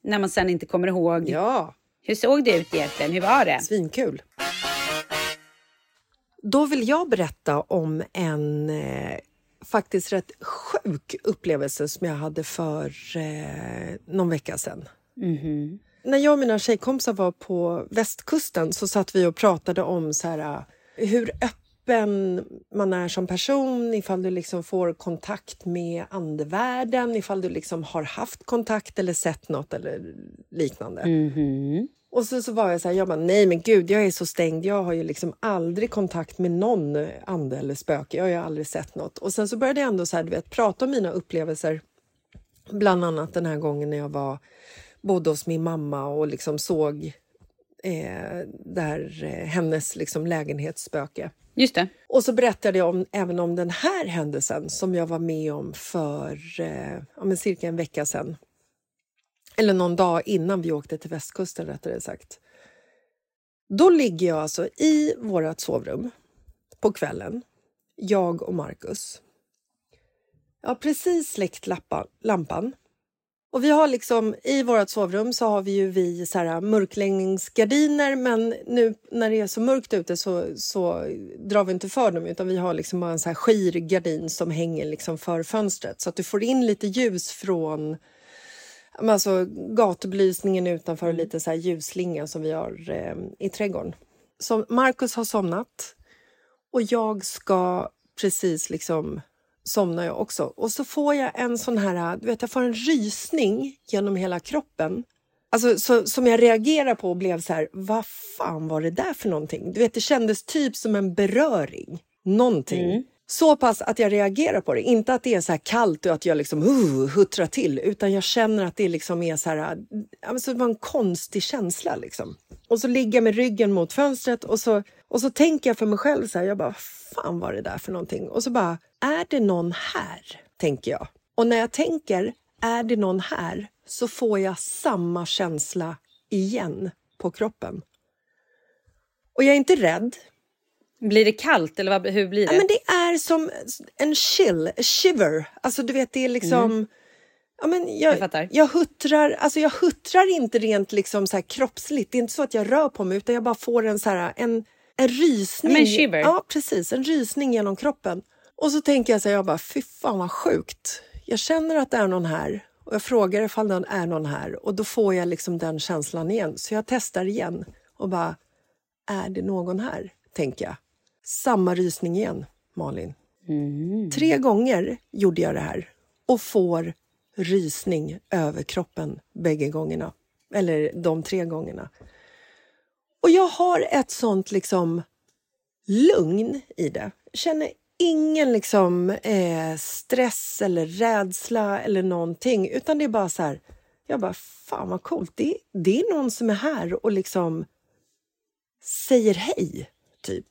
När man sen inte kommer ihåg. Ja, Hur såg det ut egentligen? Hur var det? svinkul. Då vill jag berätta om en eh, faktiskt rätt sjuk upplevelse som jag hade för eh, någon vecka sedan. När jag och mina tjejkompisar var på västkusten så satt vi och pratade om så här, hur öppen man är som person, ifall du liksom får kontakt med andevärlden, ifall du liksom har haft kontakt eller sett något eller liknande. Och så, så var jag så här, jag bara, nej men gud, jag är så stängd. Jag har ju liksom aldrig kontakt med någon ande eller spöke. Jag har ju aldrig sett något. Och sen så började jag ändå så här, du vet, prata om mina upplevelser. Bland annat den här gången när jag var, bodde hos min mamma och liksom såg eh, där, eh, hennes liksom lägenhetsspöke. Just det. Och så berättade jag om, även om den här händelsen som jag var med om för eh, ja, men cirka en vecka sedan. Eller någon dag innan vi åkte till västkusten rättare sagt. Då ligger jag alltså i vårt sovrum på kvällen, jag och Marcus. Jag har precis släckt lappa, lampan. Och vi har liksom, I vårt sovrum så har vi ju vi så här mörkläggningsgardiner men nu när det är så mörkt ute så, så drar vi inte för dem utan vi har liksom en så här skir gardin som hänger liksom för fönstret så att du får in lite ljus från alltså, gatubelysningen utanför och lite så här ljusslinga som vi har eh, i trädgården. Så Marcus har somnat och jag ska precis liksom somnar jag också. Och så får jag en sån här, du vet, jag får en rysning genom hela kroppen. Alltså, så, som jag reagerar på och blev så här, vad fan var det där för någonting? Du vet, det kändes typ som en beröring. Någonting. Mm. Så pass att jag reagerar på det. Inte att det är så här kallt och att jag liksom uh, huttrar till, utan jag känner att det liksom är så här, alltså det var en konstig känsla liksom. Och så ligger jag med ryggen mot fönstret och så, och så tänker jag för mig själv så här, jag bara, vad fan var det där för någonting? Och så bara, är det någon här? Tänker jag. Och när jag tänker, är det någon här? Så får jag samma känsla igen på kroppen. Och jag är inte rädd. Blir det kallt eller vad, hur blir det? Ja, men det är som en chill, a shiver. Alltså du vet, det är liksom... Ja, men jag, Jag fattar. jag huttrar, alltså jag huttrar inte rent liksom så kroppsligt. Det är inte så att jag rör på mig utan jag bara får en så här, en, en rysning. Men en shiver. Ja, precis. En rysning genom kroppen. Och så tänker jag så här, jag bara, fy fan vad sjukt. Jag känner att det är någon här och jag frågar ifall det är någon här och då får jag liksom den känslan igen. Så jag testar igen och bara, är det någon här? Tänker jag. Samma rysning igen, Malin. Tre gånger gjorde jag det här och får rysning över kroppen bägge gångerna. Eller de tre gångerna. Och jag har ett sånt liksom lugn i det. Känner ingen liksom eh, stress eller rädsla eller någonting. Utan det är bara så här, jag bara, fan vad coolt. Det, det är någon som är här och liksom säger hej, typ.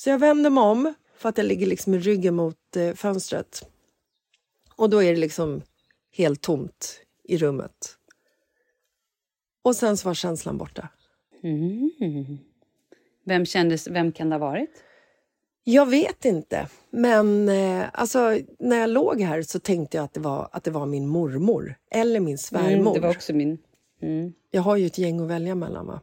Så jag vänder mig om för att jag ligger liksom med ryggen mot eh, fönstret. Och då är det liksom helt tomt i rummet. Och sen så var känslan borta. Vem, kändes, vem kan det ha varit? Jag vet inte, men eh, alltså, när jag låg här så tänkte jag att det var, att det var min mormor eller min svärmor. Mm, det var också min. Mm. Jag har ju ett gäng att välja mellan. Va?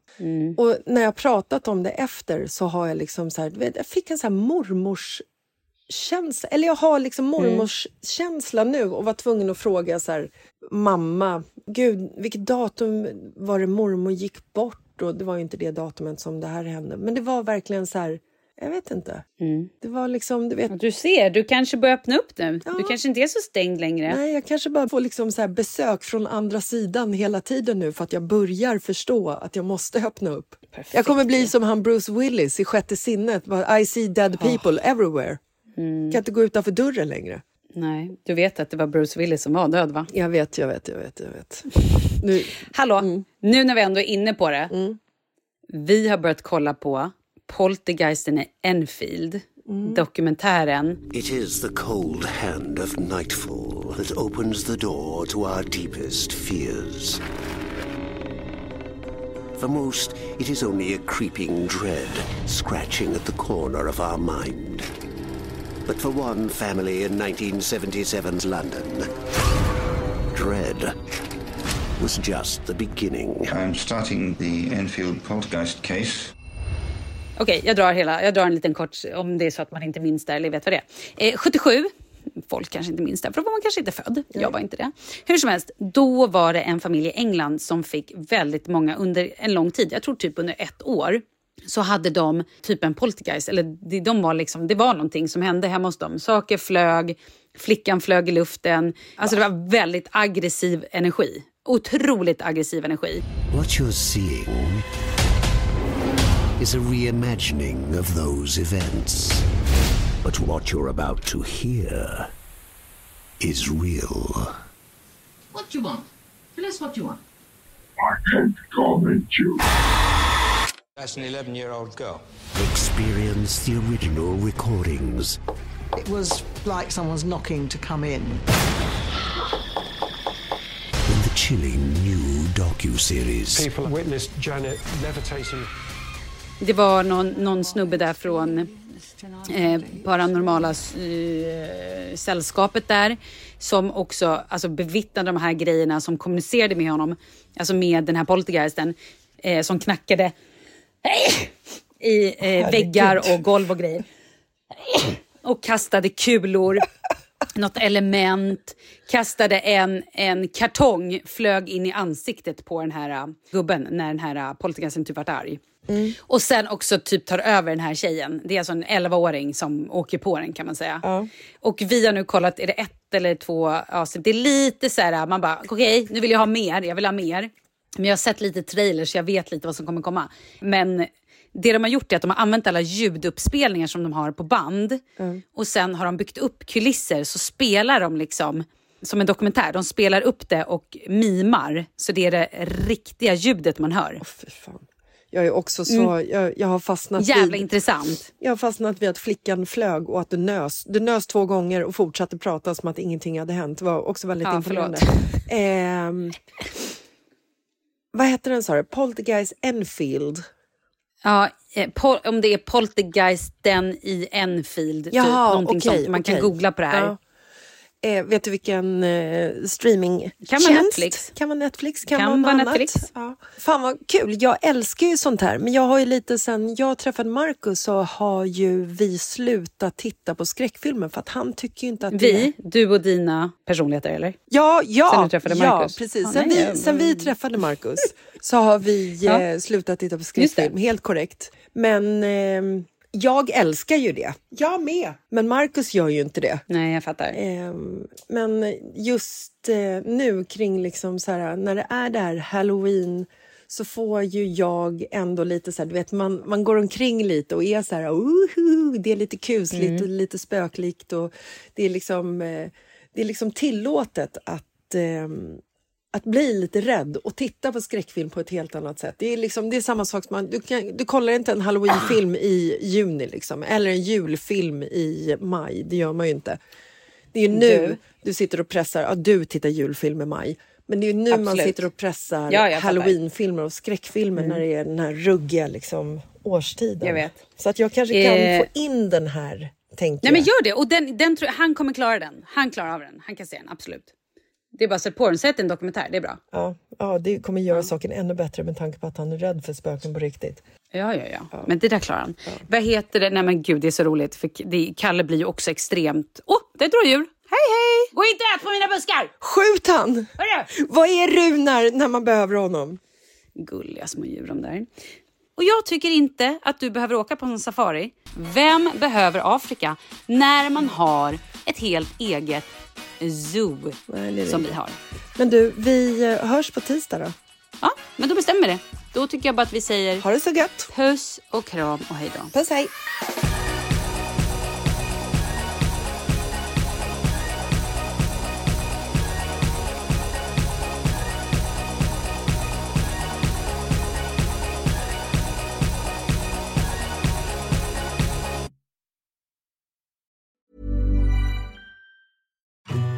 Och när jag pratat om det efter så har jag liksom så här, vet, jag fick en så här mormors känsla, eller jag har liksom mormors känsla nu och var tvungen att fråga så här, mamma, gud, vilket datum var det mormor gick bort? Och det var ju inte det datumet som det här hände, men det var verkligen så här, jag vet inte. Det var liksom, du vet, Du ser, du kanske börjar öppna upp nu. Ja. Du kanske inte är så stängd längre. Nej, jag kanske bara får liksom så besök från andra sidan hela tiden nu för att jag börjar förstå att jag måste öppna upp. Perfekt. Jag kommer bli som han Bruce Willis i Sjätte sinnet. I see dead people everywhere. Kan inte gå utanför dörren längre. Nej, du vet att det var Bruce Willis som var död va? Jag vet, jag vet, jag vet. Jag vet. Nu, Hallå, Mm. nu när vi ändå är inne på det. Vi har börjat kolla på Poltergeisten i Enfield. Mm. Dokumentären. It is the cold hand of nightfall that opens the door to our deepest fears. For most, it is only a creeping dread scratching at the corner of our mind. But for one family in 1977's London, dread was just the beginning. I'm starting the Enfield poltergeist case. Okej, jag drar hela. Jag drar en liten kort om det är så att man inte minns det eller vet vad det är. Eh, 77. Folk kanske inte minns det, för då var man kanske inte född. Jag var inte det. Hur som helst, då var det en familj i England som fick väldigt många under en lång tid. Jag tror typ under ett år så hade de typ en poltergeist. Eller de, de var liksom, det var någonting som hände hemma hos dem. Saker flög, flickan flög i luften. Alltså det var väldigt aggressiv energi. Otroligt aggressiv energi. What you're seeing is a reimagining of those events. But what you're about to hear is real. What do you want? Tell us what you want. I can't comment you. That's an 11 year old girl. Experience the original recordings. It was like someone's knocking to come in. In the chilling new docu-series. People witnessed Janet levitating. Det var någon, någon snubbe där från eh, paranormala eh, sällskapet där som också alltså, bevittnade de här grejerna som kommunicerade med honom, alltså med den här poltergeisten eh, som knackade i eh, väggar och golv och grejer. Och kastade kulor, något element, kastade en, en kartong, flög in i ansiktet på den här uh, gubben när den här uh, poltergeisten typ vart arg. Mm. Och sen också typ tar över den här tjejen. Det är alltså en 11-åring som åker på den kan man säga. Ja. Och vi har nu kollat, är det ett eller två avsnitt? Det är lite så här, man bara okej, okay, nu vill jag ha mer, jag vill ha mer. Men jag har sett lite trailers jag vet lite vad som kommer komma. Men det de har gjort är att de har använt alla ljuduppspelningar som de har på band. Mm. Och sen har de byggt upp kulisser så spelar de liksom som en dokumentär. De spelar upp det och mimar. Så det är det riktiga ljudet man hör. Oh. Jag är också så, Mm. jag, jag har fastnat Jävla vid, intressant. Jag har fastnat vid att flickan flög och att du nös. Du nös två gånger och fortsatte prata som att ingenting hade hänt. Det var också väldigt Ja, imponerande. Ehm, vad heter den sa du? Poltergeist Enfield. Ja, eh, om det är Poltergeisten i Enfield. typ, Jaha, någonting okej, sånt. Man okej. kan googla på det här. Ja. Eh, vet du vilken eh, streaming Kan vara Netflix. Kan vara Netflix, kan, Kan vara. Netflix. Ja. Fan vad kul, jag älskar ju sånt här. Men jag har ju lite sen jag träffade Markus så har ju vi slutat titta på skräckfilmer för att han tycker inte att det Vi, du och dina personligheter eller? Ja, ja, Sen du träffade ja Marcus? precis. Ja, sen, nej, vi, sen vi träffade Markus så har vi Ja. eh, slutat titta på det. skräckfilm. Helt korrekt. Men ehm, jag älskar ju det. Jag med. Men Markus gör ju inte det. Nej, jag fattar. Ehm, men just eh, nu kring liksom så här, när det är det här halloween så får ju jag ändå lite så här, du vet man, man går omkring lite och är så här, "Oho", det är lite kusligt Mm. och lite spöklikt och det är liksom, eh, det är liksom tillåtet att ehm, att bli lite rädd och titta på skräckfilm på ett helt annat sätt. Det är, liksom, det är samma sak som man, du, kan, du kollar inte en halloweenfilm i juni liksom, eller en julfilm i maj. Det gör man ju inte. Det är nu Du. du, sitter och pressar, ja du tittar julfilm i maj. Men det är ju nu man Absolut. sitter och pressar Ja, halloweenfilmer och skräckfilmer Mm. när det är den här ruggiga liksom, årstiden. Så att jag kanske kan Eh. få in den här, Nej men gör det. Och den, den han kommer klara den. Han klarar av den. Han kan se den, absolut. Det är bara att sätta på den. Sätt en dokumentär, det är bra. Ja, ja, det kommer göra saken ännu bättre med tanke på att han är rädd för spöken på riktigt. Ja, ja, ja. Men det där klarar han. Vad heter det? Nej men gud, det är så roligt. För det, Kalle blir ju också extremt... Åh, oh, det är ett rådjur! Hej, hej! Gå inte ät på mina buskar! Skjut han! Hörru! Vad är Runar när man behöver honom? Gulliga små djur de där. Och jag tycker inte att du behöver åka på en safari. Vem behöver Afrika när man har ett helt eget zoo Nej, som vi har? Men du, vi eh, hörs på tisdag då. Ja, men då bestämmer det. Då tycker jag bara att vi säger Ha det så gött! puss och kram och hej då. Puss hej!